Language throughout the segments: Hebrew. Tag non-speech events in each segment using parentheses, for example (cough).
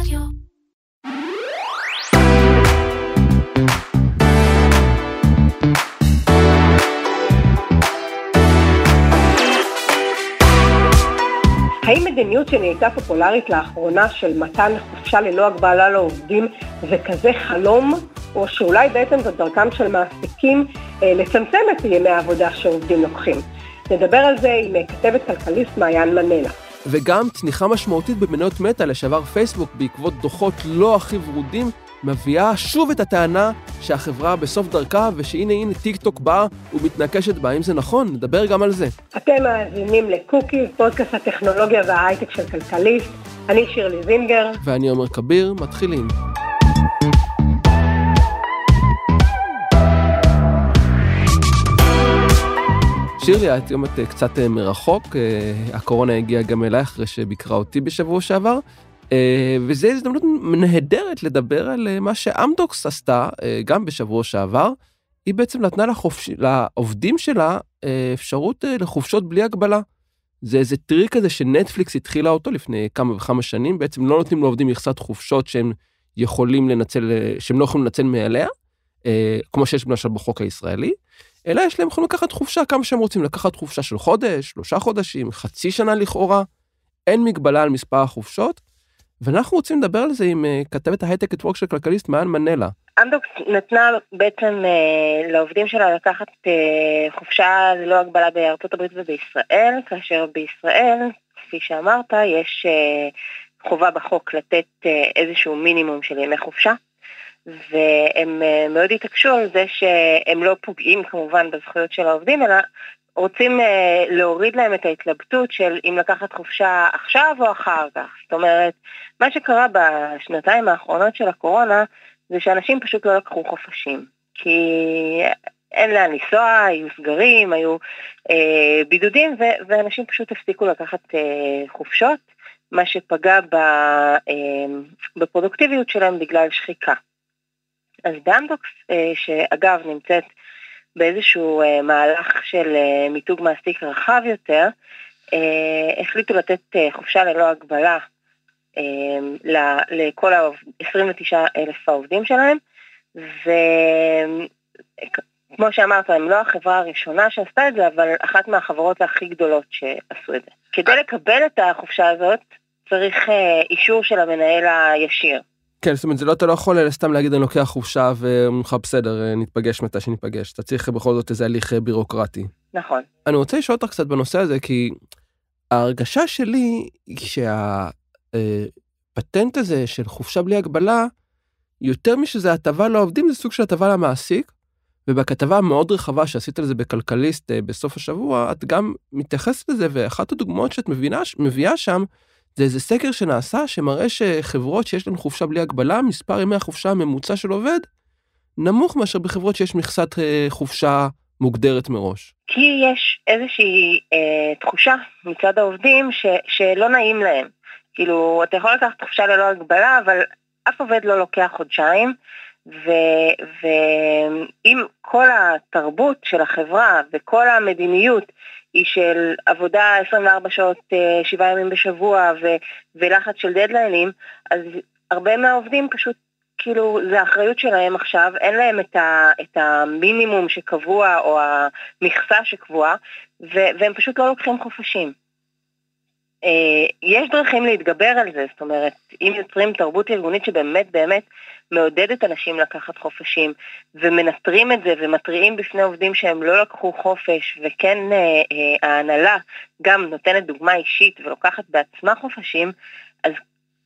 רדיו. האם מדיניות שנהייתה פופולרית לאחרונה של מתן חופשה ללא הגבלה לעובדים זה כזה חלום, או שאולי בעצם זו דרכם של מעסיקים אה, לצמצם את ימי העבודה שעובדים לוקחים? נדבר על זה עם אה, כתבת כלכליסט מעיין מנלה. וגם צניחה משמעותית במניות מטא לשעבר פייסבוק בעקבות דוחות לא הכי ורודים, מביאה שוב את הטענה שהחברה בסוף דרכה ושהנה הנה טיק טוק באה ומתנקשת בה. האם זה נכון? נדבר גם על זה. אתם מאזינים לקוקיז, פודקאסט הטכנולוגיה וההייטק של כלכליסט. אני שירלי זינגר. ואני עומר כביר, מתחילים. שירלי, את יומת קצת אה, מרחוק, אה, הקורונה הגיעה גם אליי אחרי שביקרה אותי בשבוע שעבר, אה, וזו הזדמנות נהדרת לדבר על מה שאמדוקס עשתה גם בשבוע שעבר. היא בעצם נתנה לחופש... לעובדים שלה אפשרות לחופשות בלי הגבלה. זה איזה טריק כזה שנטפליקס התחילה אותו לפני כמה וכמה שנים, בעצם לא נותנים לעובדים מכסת חופשות שהם יכולים לנצל, שהם לא יכולים לנצל מעליה, כמו שיש למשל בחוק הישראלי, אלא יש להם יכולים לקחת חופשה כמה שהם רוצים, לקחת חופשה של חודש, שלושה חודשים, חצי שנה לכאורה, אין מגבלה על מספר החופשות, ואנחנו רוצים לדבר על זה עם uh, כתבת ההייטק אטוורק של כלכליסט מען מנלה. אמדוקס נתנה בעצם uh, לעובדים שלה לקחת uh, חופשה ללא הגבלה בארצות הברית ובישראל, כאשר בישראל, כפי שאמרת, יש uh, חובה בחוק לתת uh, איזשהו מינימום של ימי חופשה. והם אה, מאוד התעקשו על זה שהם לא פוגעים כמובן בזכויות של העובדים, אלא רוצים אה, להוריד להם את ההתלבטות של אם לקחת חופשה עכשיו או אחר כך. זאת אומרת, מה שקרה בשנתיים האחרונות של הקורונה, זה שאנשים פשוט לא לקחו חופשים. כי אין לאן לנסוע, היו סגרים, היו אה, בידודים, ו- ואנשים פשוט הפסיקו לקחת אה, חופשות, מה שפגע ב- אה, בפרודוקטיביות שלהם בגלל שחיקה. אז באמדוקס, אה, שאגב נמצאת באיזשהו אה, מהלך של אה, מיתוג מעסיק רחב יותר, החליטו לתת חופשה ללא הגבלה לכל ה-29 אלף העובדים שלהם, וכמו שאמרת, הם לא החברה הראשונה שעשתה את זה, אבל אחת מהחברות הכי גדולות שעשו את זה. כדי לקבל את החופשה הזאת, צריך אישור של המנהל הישיר. כן, זאת אומרת, זה לא, אתה לא יכול סתם להגיד אני לוקח חופשה ואומרים לך בסדר, נתפגש מתי שניפגש, אתה צריך בכל זאת איזה הליך אה, בירוקרטי. נכון. אני רוצה לשאול אותך קצת בנושא הזה, כי ההרגשה שלי היא שהפטנט הזה של חופשה בלי הגבלה, יותר משזה הטבה לעובדים, זה סוג של הטבה למעסיק, ובכתבה המאוד רחבה שעשית על זה בכלכליסט אה, בסוף השבוע, את גם מתייחסת לזה, ואחת הדוגמאות שאת מבינה, מביאה שם, זה איזה סקר שנעשה שמראה שחברות שיש להן חופשה בלי הגבלה, מספר ימי החופשה הממוצע של עובד, נמוך מאשר בחברות שיש מכסת אה, חופשה מוגדרת מראש. כי יש איזושהי אה, תחושה מצד העובדים ש, שלא נעים להם. כאילו, אתה יכול לקחת חופשה ללא הגבלה, אבל אף עובד לא לוקח חודשיים, ואם כל התרבות של החברה וכל המדיניות היא של עבודה 24 שעות, 7 אה, ימים בשבוע ו, ולחץ של דדליינים, אז הרבה מהעובדים פשוט, כאילו, זה האחריות שלהם עכשיו, אין להם את, ה, את המינימום שקבוע או המכסה שקבועה, ו, והם פשוט לא לוקחים חופשים. אה, יש דרכים להתגבר על זה, זאת אומרת, אם יוצרים תרבות ארגונית שבאמת באמת מעודדת אנשים לקחת חופשים, ומנטרים את זה ומתריעים בפני עובדים שהם לא לקחו חופש, וכן אה, אה, ההנהלה גם נותנת דוגמה אישית ולוקחת בעצמה חופשים, אז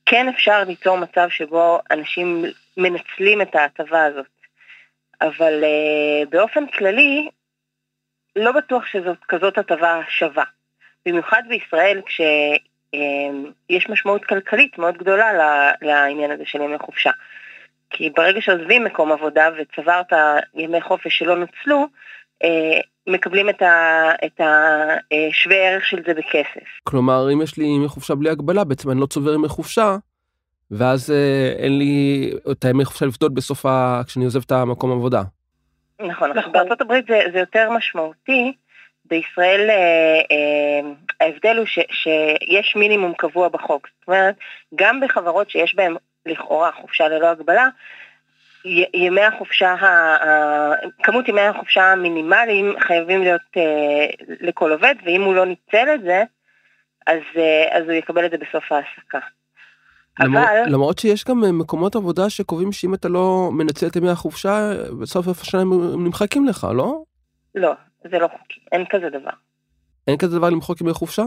כן אפשר ליצור מצב שבו אנשים מנצלים את ההטבה הזאת. אבל באופן כללי, לא בטוח שזאת כזאת הטבה שווה. במיוחד בישראל כשיש משמעות כלכלית מאוד גדולה לעניין הזה של ימי חופשה. כי ברגע שעוזבים מקום עבודה וצברת ימי חופש שלא נוצלו, אה, מקבלים את, ה, את השווה ערך של זה בכסף. כלומר, אם יש לי ימי חופשה בלי הגבלה, בעצם אני לא צובר ימי חופשה, ואז אה, אין לי את הימי חופשה לפדות בסוף ה... כשאני עוזב את המקום עבודה. נכון, נכון. בארצות הברית זה, זה יותר משמעותי, בישראל אה, אה, ההבדל הוא ש, שיש מינימום קבוע בחוק. זאת אומרת, גם בחברות שיש בהן לכאורה חופשה ללא הגבלה, ימי החופשה, כמות ימי החופשה המינימליים חייבים להיות אה, לכל עובד, ואם הוא לא ניצל את זה, אז, אה, אז הוא יקבל את זה בסוף ההעסקה. למרות, אבל... למרות שיש גם אה, מקומות עבודה שקובעים שאם אתה לא מנצל את ימי החופשה, בסוף איפה שהם נמחקים לך, לא? לא, זה לא חוקי, אין כזה דבר. אין כזה דבר למחוק ימי חופשה?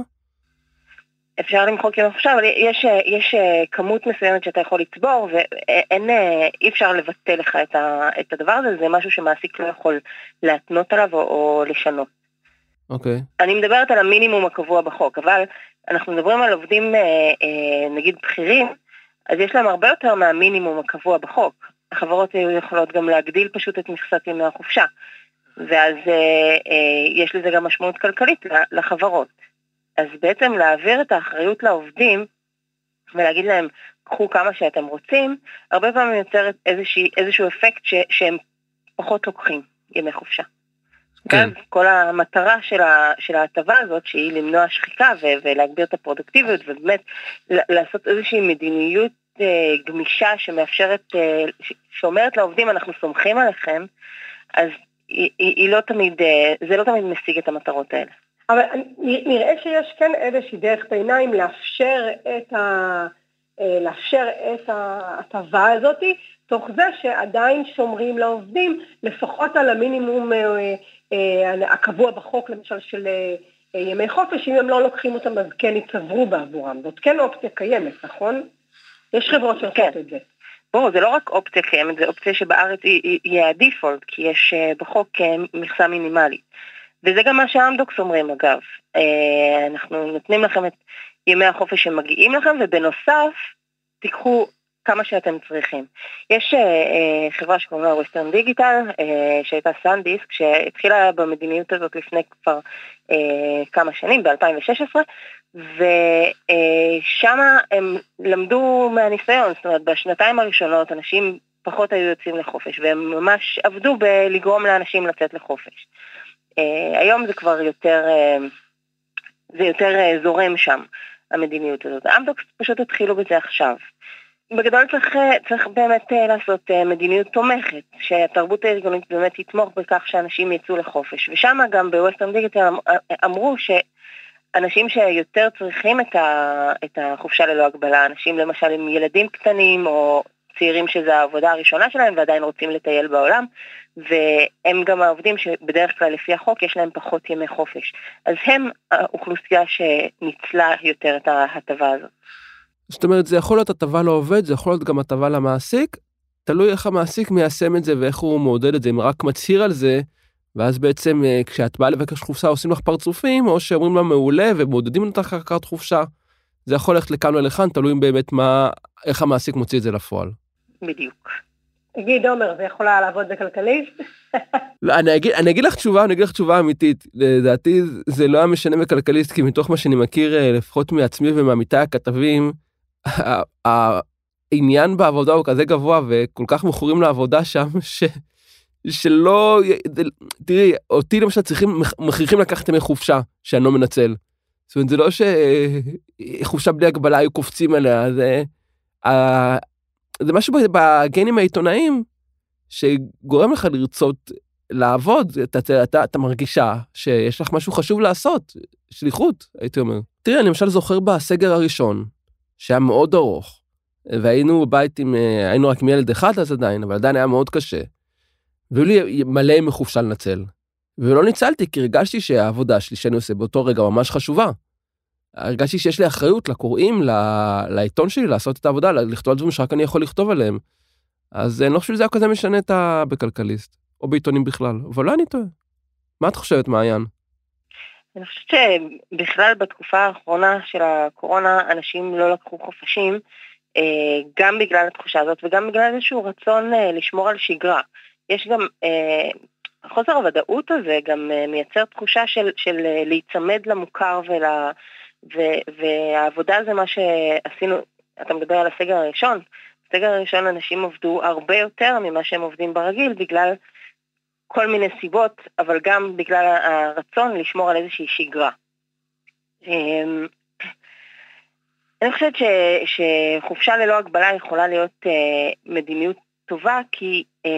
אפשר למחוק ימי חופשה, אבל יש, יש אה, כמות מסוימת שאתה יכול לצבור, ואין, אה, אי אפשר לבטל לך את, ה, את הדבר הזה, זה משהו שמעסיק לא יכול להתנות עליו או, או לשנות. אוקיי. Okay. אני מדברת על המינימום הקבוע בחוק, אבל אנחנו מדברים על עובדים, אה, נגיד בכירים, אז יש להם הרבה יותר מהמינימום הקבוע בחוק. החברות יכולות גם להגדיל פשוט את מכסת ימי החופשה, ואז יש לזה גם משמעות כלכלית לחברות. אז בעצם להעביר את האחריות לעובדים ולהגיד להם, קחו כמה שאתם רוצים, הרבה פעמים יוצר איזושהי, איזשהו אפקט ש, שהם פחות לוקחים ימי חופשה. כן. כל המטרה של ההטבה הזאת, שהיא למנוע שחיקה ולהגביר את הפרודקטיביות, ובאמת לעשות איזושהי מדיניות אה, גמישה שמאפשרת, אה, שאומרת לעובדים, אנחנו סומכים עליכם, אז היא, היא, היא לא תמיד, אה, זה לא תמיד משיג את המטרות האלה. אבל נראה שיש כן איזושהי דרך ביניים לאפשר את, ה, אה, לאפשר את ההטבה הזאת, תוך זה שעדיין שומרים לעובדים לפחות על המינימום אה, הקבוע בחוק, למשל של ימי חופש, אם הם לא לוקחים אותם אז כן יצברו בעבורם. זאת כן אופציה קיימת, נכון? יש חברות שעושות כן. את זה. בואו, זה לא רק אופציה קיימת, זה אופציה שבארץ היא, היא הדיפולט, כי יש בחוק מכסה מינימלית. וזה גם מה שאמדוקס אומרים אגב. אה, אנחנו נותנים לכם את ימי החופש שמגיעים לכם, ובנוסף, תיקחו כמה שאתם צריכים. יש אה, אה, חברה שקוראים לה ווסטרן דיגיטל, שהייתה סנדיסק, שהתחילה במדיניות הזאת לפני כבר כמה שנים, ב-2016, ושם הם למדו מהניסיון, זאת אומרת, בשנתיים הראשונות אנשים פחות היו יוצאים לחופש, והם ממש עבדו בלגרום לאנשים לצאת לחופש. אה, היום זה כבר יותר, אה, זה יותר אה, זורם שם, המדיניות הזאת. אמדוקס פשוט התחילו בזה עכשיו. בגדול צריך, צריך באמת לעשות מדיניות תומכת, שהתרבות הארגונית באמת תתמוך בכך שאנשים יצאו לחופש. ושם גם בווסטרן דיגיטל אמ, אמרו שאנשים שיותר צריכים את, ה, את החופשה ללא הגבלה, אנשים למשל עם ילדים קטנים או צעירים שזו העבודה הראשונה שלהם ועדיין רוצים לטייל בעולם, והם גם העובדים שבדרך כלל לפי החוק יש להם פחות ימי חופש. אז הם האוכלוסייה שניצלה יותר את ההטבה הזאת. זאת אומרת, זה יכול להיות הטבה לעובד, זה יכול להיות גם הטבה למעסיק, תלוי איך המעסיק מיישם את זה ואיך הוא מעודד את זה, אם רק מצהיר על זה, ואז בעצם אה, כשאת באה לבקש חופשה עושים לך פרצופים, או שאומרים לה מעולה ומעודדים אותך לקחת חופשה. זה יכול ללכת לכאן או לכאן, תלוי באמת מה, איך המעסיק מוציא את זה לפועל. בדיוק. תגיד, עומר, זה יכול היה לעבוד בכלכליסט? לא, אני אגיד, אני אגיד לך תשובה, אני אגיד לך תשובה אמיתית. לדעתי זה לא היה משנה בכלכליסט, כי מתוך מה שאני מכיר, אה, לפחות מעצמי ומעמיתי הכתבים, העניין בעבודה הוא כזה גבוה וכל כך מכורים לעבודה שם, (laughs) ש... שלא, תראי, אותי למשל צריכים, מכריחים לקחת ימי חופשה שאני לא מנצל. זאת אומרת, זה לא שחופשה בלי הגבלה היו קופצים עליה, זה... זה משהו בגנים העיתונאיים שגורם לך לרצות לעבוד, אתה, אתה, אתה, אתה מרגישה שיש לך משהו חשוב לעשות, שליחות, הייתי אומר. תראי, אני למשל זוכר בסגר הראשון, שהיה מאוד ארוך, והיינו בבית עם, אה, היינו רק עם ילד אחד אז עדיין, אבל עדיין היה מאוד קשה. והיו לי מלא ימי חופשה לנצל. ולא ניצלתי, כי הרגשתי שהעבודה שלי שאני עושה באותו רגע ממש חשובה. הרגשתי שיש לי אחריות לקוראים, לעיתון שלי, לעשות את העבודה, לכתוב על דברים שרק אני יכול לכתוב עליהם. אז אני לא חושב שזה היה כזה משנה את ה... בכלכליסט, או בעיתונים בכלל, אבל לא אני טועה. מה את חושבת, מעיין? אני חושבת שבכלל בתקופה האחרונה של הקורונה, אנשים לא לקחו חופשים, אה, גם בגלל התחושה הזאת וגם בגלל איזשהו רצון אה, לשמור על שגרה. יש גם, אה, חוסר הוודאות הזה גם מייצר תחושה של, של להיצמד למוכר ול... והעבודה זה מה שעשינו, אתה מדבר על הסגר הראשון, בסגר הראשון אנשים עבדו הרבה יותר ממה שהם עובדים ברגיל, בגלל כל מיני סיבות, אבל גם בגלל הרצון לשמור על איזושהי שגרה. אמ, אני חושבת ש, שחופשה ללא הגבלה יכולה להיות אה, מדיניות טובה, כי אה,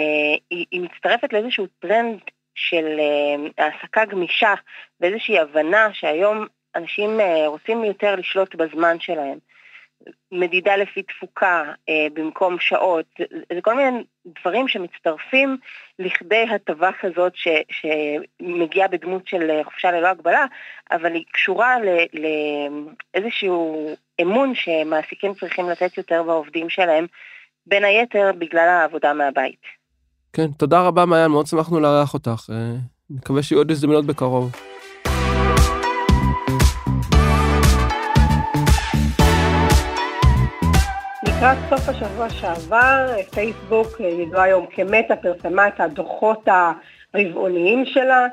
היא, היא מצטרפת לאיזשהו טרנד של אה, העסקה גמישה ואיזושהי הבנה שהיום אנשים אה, רוצים יותר לשלוט בזמן שלהם. מדידה לפי תפוקה אה, במקום שעות, זה, כל מיני דברים שמצטרפים לכדי הטבה כזאת ש, שמגיעה בדמות של חופשה ללא הגבלה, אבל היא קשורה לאיזשהו אמון שמעסיקים צריכים לתת יותר בעובדים שלהם, בין היתר בגלל העבודה מהבית. כן, תודה רבה מעיין, מאוד שמחנו לארח אותך. אה, נקווה שיהיו עוד הזדמנות בקרוב. לקראת סוף השבוע שעבר, פייסבוק, אה, ידועה היום כמטה, פרסמה את הדוחות הרבעוניים שלה,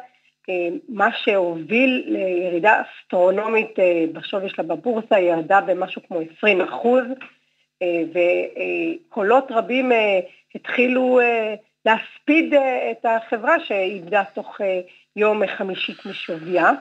אה, מה שהוביל לירידה אסטרונומית אה, בשווי שלה בבורסה, ירדה במשהו כמו 20 אחוז, וקולות רבים התחילו להספיד את החברה שאיבדה תוך יום חמישית משוויה.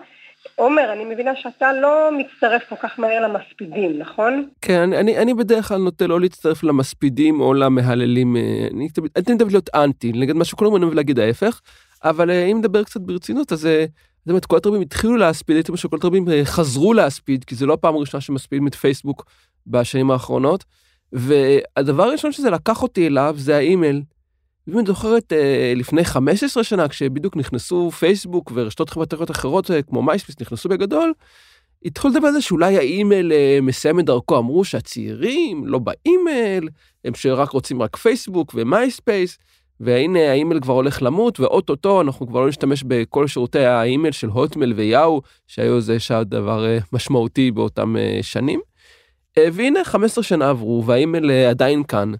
עומר, אני מבינה שאתה לא מצטרף כל כך מהר למספידים, נכון? כן, אני, אני בדרך כלל נוטה לא להצטרף למספידים או למהללים, אה, אני תמיד להיות אנטי, נגד מה שכולם אומרים ולהגיד ההפך, אבל אה, אם נדבר קצת ברצינות, אז אה, זאת אומרת, קולות רבים התחילו להספיד, הייתי אומר שקולות רבים חזרו להספיד, כי זה לא הפעם הראשונה שמספידים את פייסבוק בשנים האחרונות, והדבר הראשון שזה לקח אותי אליו זה האימייל. אם את זוכרת אה, לפני 15 שנה כשבדיוק נכנסו פייסבוק ורשתות חברתיות אחרות אה, כמו מייספיס נכנסו בגדול, התחילו לדבר על זה שאולי האימייל אה, מסיים את דרכו, אמרו שהצעירים לא באימייל, הם שרק רוצים רק פייסבוק ומייספייס, והנה האימייל כבר הולך למות ואו-טו-טו אנחנו כבר לא נשתמש בכל שירותי האימייל של הוטמייל ויאהו, שהיו זה דבר משמעותי באותם שנים. והנה 15 שנה עברו והאימייל עדיין כאן.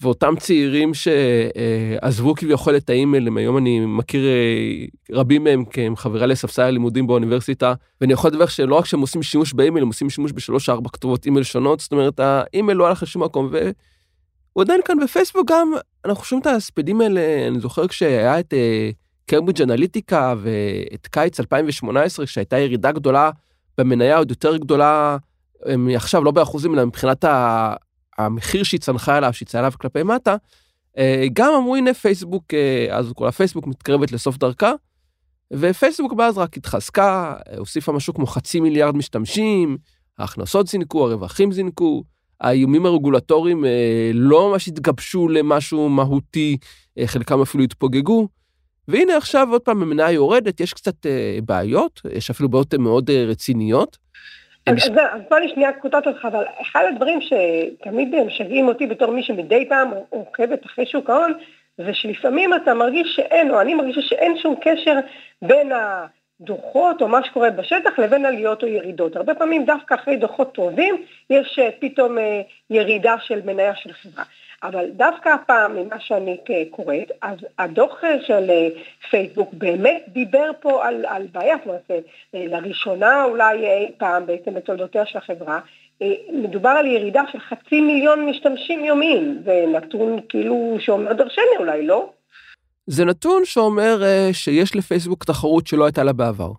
ואותם צעירים שעזבו כביכול את האימייל, היום אני מכיר אה, רבים מהם כי הם חברי לספסל הלימודים באוניברסיטה, ואני יכול לדבר שלא רק שהם עושים שימוש באימייל, הם עושים שימוש בשלוש ארבע כתובות אימייל שונות, זאת אומרת האימייל לא הלך לשום מקום, והוא עדיין כאן בפייסבוק גם, אנחנו שומעים את הספדים האלה, אני זוכר כשהיה את קיימברידג' אנליטיקה ואת קיץ 2018, שהייתה ירידה גדולה במניה עוד יותר גדולה, עכשיו לא באחוזים אלא מבחינת המחיר שהיא צנחה אליו, שהיא צנחה אליו כלפי מטה, אה, גם אמרו הנה פייסבוק, אה, אז כל הפייסבוק מתקרבת לסוף דרכה, ופייסבוק מאז רק התחזקה, הוסיפה משהו כמו חצי מיליארד משתמשים, ההכנסות זינקו, הרווחים זינקו, האיומים הרגולטוריים אה, לא ממש התגבשו למשהו מהותי, חלקם אפילו התפוגגו. והנה עכשיו עוד פעם המניה יורדת, יש קצת בעיות, יש אפילו בעיות מאוד רציניות. אז בוא אני שנייה קוטעת אותך, אבל אחד הדברים שתמיד משגעים אותי בתור מי שמדי פעם עוקבת אחרי שוק ההון, זה שלפעמים אתה מרגיש שאין, או אני מרגישה שאין שום קשר בין הדוחות או מה שקורה בשטח לבין עליות או ירידות. הרבה פעמים דווקא אחרי דוחות טובים יש אה, פתאום אה, ירידה של מניה של חברה. אבל דווקא הפעם, ממה שאני קוראת, אז הדוח של אה, פייסבוק באמת דיבר פה על, על בעיה, זאת אומרת, אה, לראשונה אולי אי פעם בעצם בתולדותיה של החברה, אה, מדובר על ירידה של חצי מיליון משתמשים יומיים, זה נתון כאילו שאומר דרשני אולי, לא? זה נתון שאומר שיש לפייסבוק תחרות שלא הייתה לה בעבר.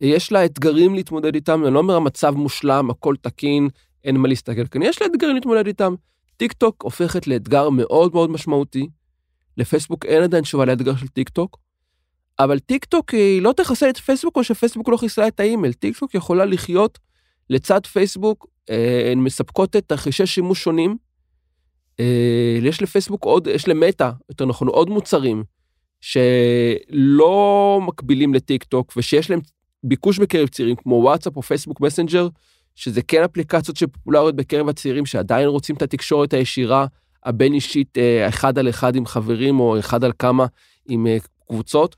יש לה אתגרים להתמודד איתם, אני לא אומר המצב מושלם, הכל תקין, אין מה להסתכל כאן, יש לה אתגרים להתמודד איתם. טיק טוק הופכת לאתגר מאוד מאוד משמעותי. לפייסבוק אין עדיין תשובה לאתגר של טיק טוק, אבל טיק טוק היא לא תחסל את פייסבוק כמו שפייסבוק לא חיסלה את האימייל. טיק טוק יכולה לחיות לצד פייסבוק, אה, הן מספקות את תרחישי שימוש שונים. אה, יש לפייסבוק עוד, יש למטא, יותר נכון, עוד מוצרים שלא מקבילים לטיק טוק ושיש להם ביקוש בקרב צעירים כמו וואטסאפ או פייסבוק מסנג'ר, שזה כן אפליקציות שפופולריות בקרב הצעירים שעדיין רוצים את התקשורת הישירה הבין אישית אה, אחד על אחד עם חברים או אחד על כמה עם אה, קבוצות.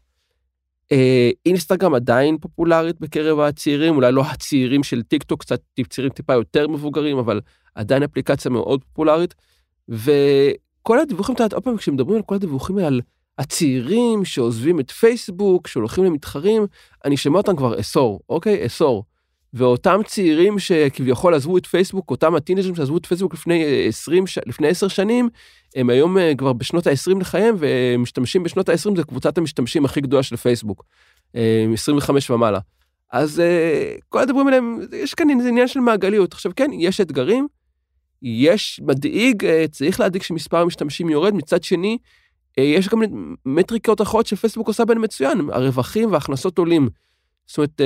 אה, אינסטגרם עדיין פופולרית בקרב הצעירים, אולי לא הצעירים של טיק טוק, קצת צעירים טיפה יותר מבוגרים, אבל עדיין אפליקציה מאוד פופולרית. וכל הדיווחים, אתה יודע, עוד פעם, כשמדברים על כל הדיווחים על הצעירים שעוזבים את פייסבוק, שהולכים למתחרים, אני שומע אותם כבר עשור, אוקיי? עשור. ואותם צעירים שכביכול עזבו את פייסבוק, אותם הטינג'רים שעזבו את פייסבוק לפני 20, לפני 10 שנים, הם היום כבר בשנות ה-20 לחייהם ומשתמשים בשנות ה-20, זה קבוצת המשתמשים הכי גדולה של פייסבוק, 25 ומעלה. אז כל הדברים האלה, יש כאן איזה עניין של מעגליות. עכשיו כן, יש אתגרים, יש מדאיג, צריך להדאיג שמספר המשתמשים יורד, מצד שני, יש גם מטריקות אחרות שפייסבוק עושה בהן מצוין, הרווחים וההכנסות עולים. זאת אומרת,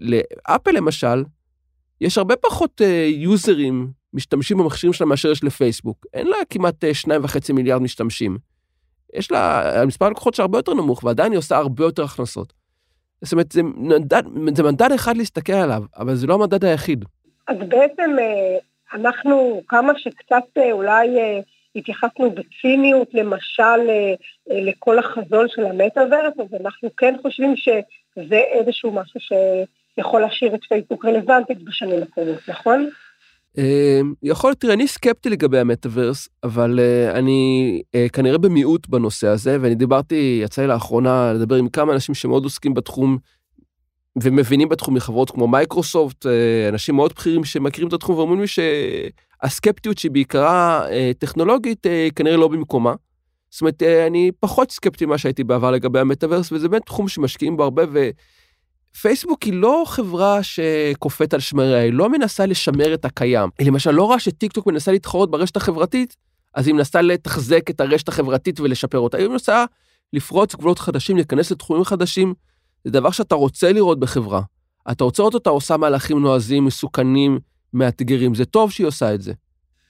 לאפל למשל, יש הרבה פחות יוזרים משתמשים במכשירים שלה מאשר יש לפייסבוק. אין לה כמעט שניים וחצי מיליארד משתמשים. יש לה, מספר הלקוחות שלה הרבה יותר נמוך, ועדיין היא עושה הרבה יותר הכנסות. זאת אומרת, זה מדד, זה מדד אחד להסתכל עליו, אבל זה לא המדד היחיד. אז בעצם אנחנו, כמה שקצת אולי התייחסנו בציניות, למשל, לכל החזון של המטאוורס, אז אנחנו כן חושבים שזה איזשהו משהו שיכול להשאיר את פייסבוק רלוונטית בשנים הקרובות, נכון? יכול להיות, תראה, אני סקפטי לגבי המטאוורס, אבל אני כנראה במיעוט בנושא הזה, ואני דיברתי, יצא לי לאחרונה לדבר עם כמה אנשים שמאוד עוסקים בתחום, ומבינים בתחום מחברות כמו מייקרוסופט, אנשים מאוד בכירים שמכירים את התחום ואומרים לי שהסקפטיות שהיא בעיקרה טכנולוגית כנראה לא במקומה. זאת אומרת, אני פחות סקפטי ממה שהייתי בעבר לגבי המטאוורס, וזה באמת תחום שמשקיעים בו הרבה, ופייסבוק היא לא חברה שקופאת על שמריה, היא לא מנסה לשמר את הקיים. היא למשל לא רואה שטיק טוק מנסה להתחרות ברשת החברתית, אז היא מנסה לתחזק את הרשת החברתית ולשפר אותה. היא מנסה לפרוץ גבולות חדשים, להיכנס לתחומים חדשים, זה דבר שאתה רוצה לראות בחברה. אתה רוצה לראות אותה עושה מהלכים נועזים, מסוכנים, מאתגרים, זה טוב שהיא עושה את זה.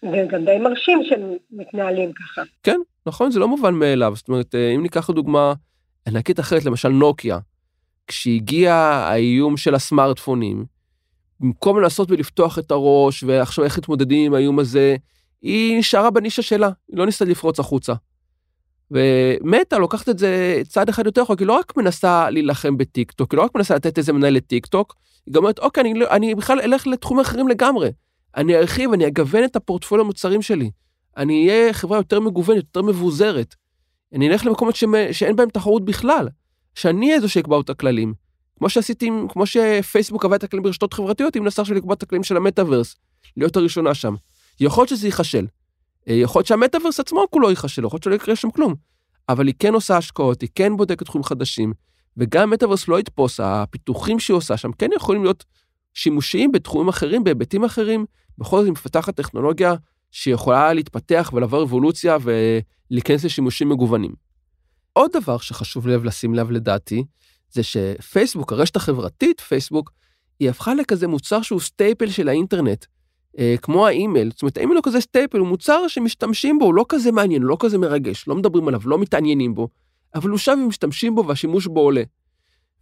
וגם די מרשים שהם מתנהלים ככה. כן, נכון, זה לא מובן מאליו. זאת אומרת, אם ניקח לדוגמה ענקית אחרת, למשל נוקיה, כשהגיע האיום של הסמארטפונים, במקום לנסות ולפתוח את הראש ועכשיו איך להתמודדים עם האיום הזה, היא נשארה בנישה שלה, היא לא ניסתה לפרוץ החוצה. ומטה לוקחת את זה צעד אחד יותר רחוק, היא לא רק מנסה להילחם בטיק טוק, היא לא רק מנסה לתת איזה מנהל לטיק טוק, היא גם אומרת, אוקיי, אני, לא, אני בכלל אלך לתחומים אחרים לגמרי. אני ארחיב, אני אגוון את הפורטפוליו המוצרים שלי. אני אהיה חברה יותר מגוונת, יותר מבוזרת. אני אלך למקומות ש... שאין בהם תחרות בכלל. שאני אהיה זו שיקבעו את הכללים. כמו שעשיתי, כמו שפייסבוק קבע את הכללים ברשתות חברתיות, היא מנסה עכשיו לקבוע את הכללים של המטאוורס, להיות הראשונה שם. יכול להיות שזה ייכשל. יכול להיות שהמטאוורס עצמו כולו ייכשל, יכול להיות שלא יקרה שם כלום. אבל היא כן עושה השקעות, היא כן בודקת תחומים חדשים, וגם המטאוורס לא יתפוס, הפיתוחים שהיא עושה שם כן יכולים להיות שימושיים בתחומים אחרים, בהיבטים אחרים. בכל זאת היא מפתחת טכנולוגיה שיכולה להתפתח ולעבור אבולוציה ולהיכנס לשימושים מגוונים. עוד דבר שחשוב לב לשים לב לדעתי, זה שפייסבוק, הרשת החברתית, פייסבוק, היא הפכה לכזה מוצר שהוא staple של האינטרנט. אה, כמו האימייל, זאת אומרת האימייל הוא כזה staple, הוא מוצר שמשתמשים בו, הוא לא כזה מעניין, לא כזה מרגש, לא מדברים עליו, לא מתעניינים בו, אבל הוא שם ומשתמשים בו והשימוש בו עולה.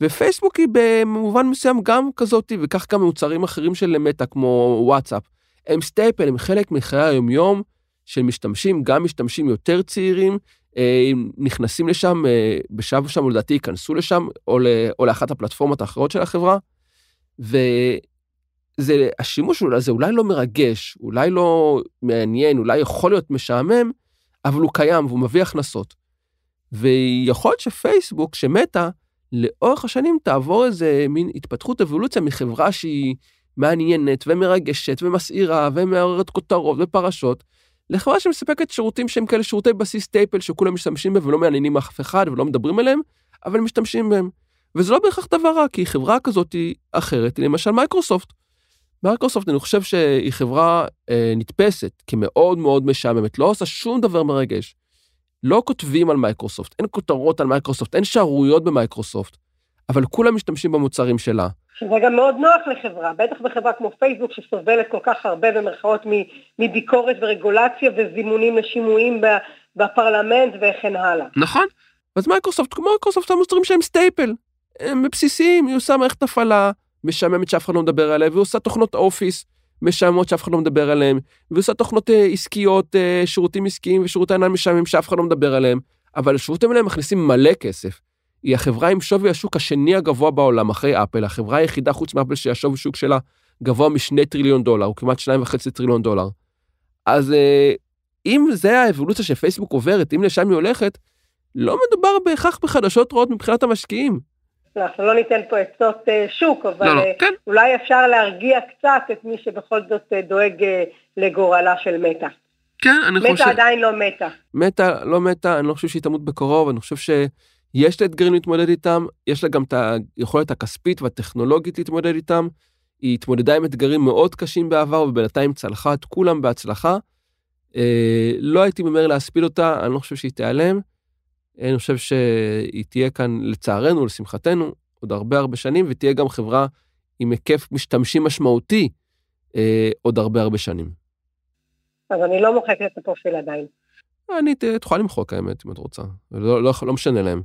ופייסבוק היא במובן מסוים גם כזאת, וכך גם מוצרים אחרים של מטא כמו וואטסאפ. הם staple, הם חלק מחיי היומיום של משתמשים, גם משתמשים יותר צעירים, אה, נכנסים לשם, אה, בשלב שם לדעתי ייכנסו לשם, או, או לאחת הפלטפורמות האחרות של החברה. ו... זה, השימוש הזה אולי לא מרגש, אולי לא מעניין, אולי יכול להיות משעמם, אבל הוא קיים והוא מביא הכנסות. ויכול להיות שפייסבוק, שמתה, לאורך השנים תעבור איזה מין התפתחות אבולוציה מחברה שהיא מעניינת ומרגשת ומסעירה ומעוררת כותרות ופרשות, לחברה שמספקת שירותים שהם כאלה שירותי בסיס סטייפל שכולם משתמשים בהם ולא מעניינים אף אחד ולא מדברים עליהם, אבל משתמשים בהם. וזה לא בהכרח דבר רע, כי חברה כזאת היא אחרת, למשל מייקרוסופט. מייקרוסופט אני חושב שהיא חברה אה, נתפסת כמאוד מאוד משעממת, לא עושה שום דבר מרגש. לא כותבים על מייקרוסופט, אין כותרות על מייקרוסופט, אין שערוריות במייקרוסופט, אבל כולם משתמשים במוצרים שלה. שזה גם מאוד נוח לחברה, בטח בחברה כמו פייסבוק שסובלת כל כך הרבה במרכאות מביקורת ורגולציה וזימונים לשימועים בפרלמנט וכן הלאה. נכון, אז מייקרוסופט, כמו מייקרוסופט המוצרים שהם staple, הם בסיסיים, היא עושה מערכת הפעלה, משעממת שאף אחד לא מדבר עליה, והיא עושה תוכנות אופיס משעממות שאף אחד לא מדבר עליהן, והיא עושה תוכנות אה, עסקיות, אה, שירותים עסקיים ושירותי ענן משעממים שאף אחד לא מדבר עליהם, אבל השירותים האלה מכניסים מלא כסף. היא החברה עם שווי השוק השני הגבוה בעולם אחרי אפל, החברה היחידה חוץ מאפל שהשווי שוק שלה גבוה משני טריליון דולר, הוא כמעט שניים וחצי טריליון דולר. אז אה, אם זה האבולוציה שפייסבוק עוברת, אם לשם היא הולכת, לא מדובר בהכרח בחדשות רעות מבחינת המשקיעים. אנחנו לא ניתן פה עצות שוק, אבל לא, לא, כן. אולי אפשר להרגיע קצת את מי שבכל זאת דואג לגורלה של מתה. כן, אני חושב... מתה עדיין לא מתה. מתה, לא מתה, אני לא חושב שהיא תמות בקרוב, אני חושב שיש לה אתגרים להתמודד איתם, יש לה גם את היכולת הכספית והטכנולוגית להתמודד איתם. היא התמודדה עם אתגרים מאוד קשים בעבר, ובינתיים צלחה את כולם בהצלחה. אה, לא הייתי ממהר להספיד אותה, אני לא חושב שהיא תיעלם. אני חושב שהיא תהיה כאן, לצערנו, לשמחתנו, עוד הרבה הרבה שנים, ותהיה גם חברה עם היקף משתמשים משמעותי אה, עוד הרבה הרבה שנים. אז אני לא מוחקת את הפרופיל עדיין. אני, את יכולה למחוק האמת, אם את רוצה. לא, לא, לא משנה להם.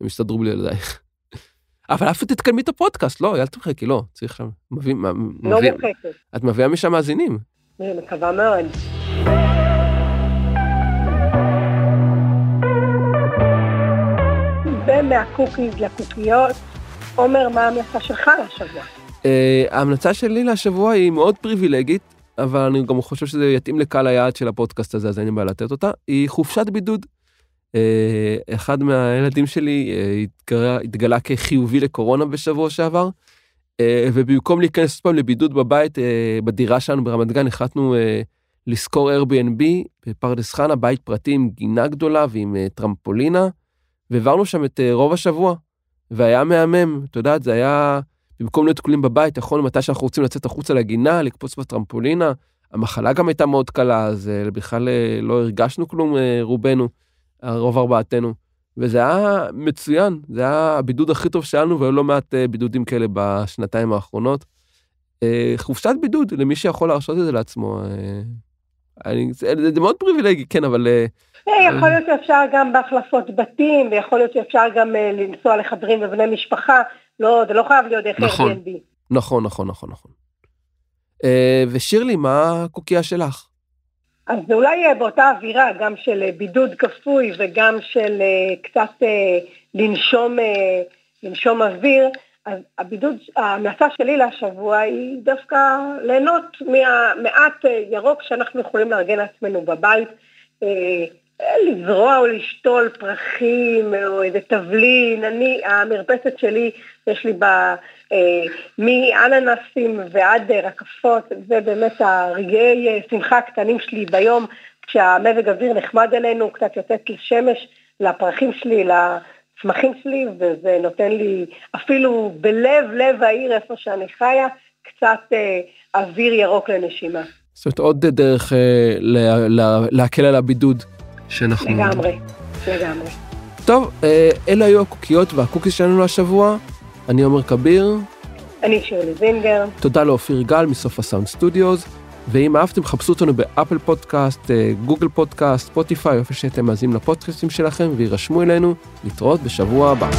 הם יסתדרו בלי ילדייך. (laughs) אבל אף תתקלמי את הפודקאסט, לא, אל תמחקי, לא, צריך שם, מביא, לא מוחקת. את מביאה משם מאזינים. אני מקווה מאוד. ומהקוקיז לקוקיות, עומר, מה ההמלצה שלך לשבוע? Uh, ההמלצה שלי לשבוע היא מאוד פריבילגית, אבל אני גם חושב שזה יתאים לקהל היעד של הפודקאסט הזה, אז אין לי בעיה לתת אותה, היא חופשת בידוד. Uh, אחד מהילדים שלי uh, התגלה, התגלה כחיובי לקורונה בשבוע שעבר, ובמקום להיכנס פעם לבידוד בבית, בדירה שלנו ברמת גן, החלטנו לשכור Airbnb בפרדס חנה, בית פרטי עם גינה גדולה ועם טרמפולינה, והעברנו שם את uh, רוב השבוע, והיה מהמם, את יודעת, זה היה, במקום להיות תקולים בבית, יכולנו מתי שאנחנו רוצים לצאת החוצה לגינה, לקפוץ בטרמפולינה, המחלה גם הייתה מאוד קלה, אז uh, בכלל uh, לא הרגשנו כלום, רובנו. רוב ארבעתנו. וזה היה מצוין, זה היה הבידוד הכי טוב שלנו, והיו לא מעט אה, בידודים כאלה בשנתיים האחרונות. אה, חופשת בידוד, למי שיכול להרשות את זה לעצמו. אה, אני, זה, זה מאוד פריבילגי, כן, אבל... יכול להיות שאפשר גם בהחלפות בתים, ויכול להיות שאפשר גם לנסוע לחברים ובני משפחה. לא, זה לא חייב להיות דרך נכון, Airbnb. נכון, נכון, נכון, נכון. ושירלי, מה הקוקייה שלך? אז זה אולי אה, באותה אווירה, גם של אה, בידוד כפוי וגם של אה, קצת לנשום, לנשום אוויר, אז הבידוד, ההמלצה שלי לשבוע היא דווקא ליהנות מהמעט ירוק שאנחנו יכולים לארגן לעצמנו בבית, לזרוע או לשתול פרחים או איזה תבלין. אני, המרפסת שלי, יש לי בה אה, מאננסים ועד רקפות, זה באמת הרגעי אה, שמחה הקטנים שלי ביום, כשהמזג אוויר נחמד אלינו, קצת יוצאת לשמש, לפרחים שלי, לצמחים שלי, וזה נותן לי אפילו בלב לב העיר, איפה שאני חיה, קצת אה, אוויר ירוק לנשימה. זאת אומרת, עוד דרך אה, לה, לה, להקל על הבידוד שאנחנו... לגמרי, לגמרי. טוב, אה, אלה היו הקוקיות והקוקיס שלנו לשבוע. אני עומר כביר. אני שירלי זינגר. תודה לאופיר גל מסוף הסאונד סטודיוס. ואם אהבתם, חפשו אותנו באפל פודקאסט, אה, גוגל פודקאסט, ספוטיפיי, איפה שאתם מאזינים לפודקאסטים שלכם, והירשמו אלינו. להתראות בשבוע הבא.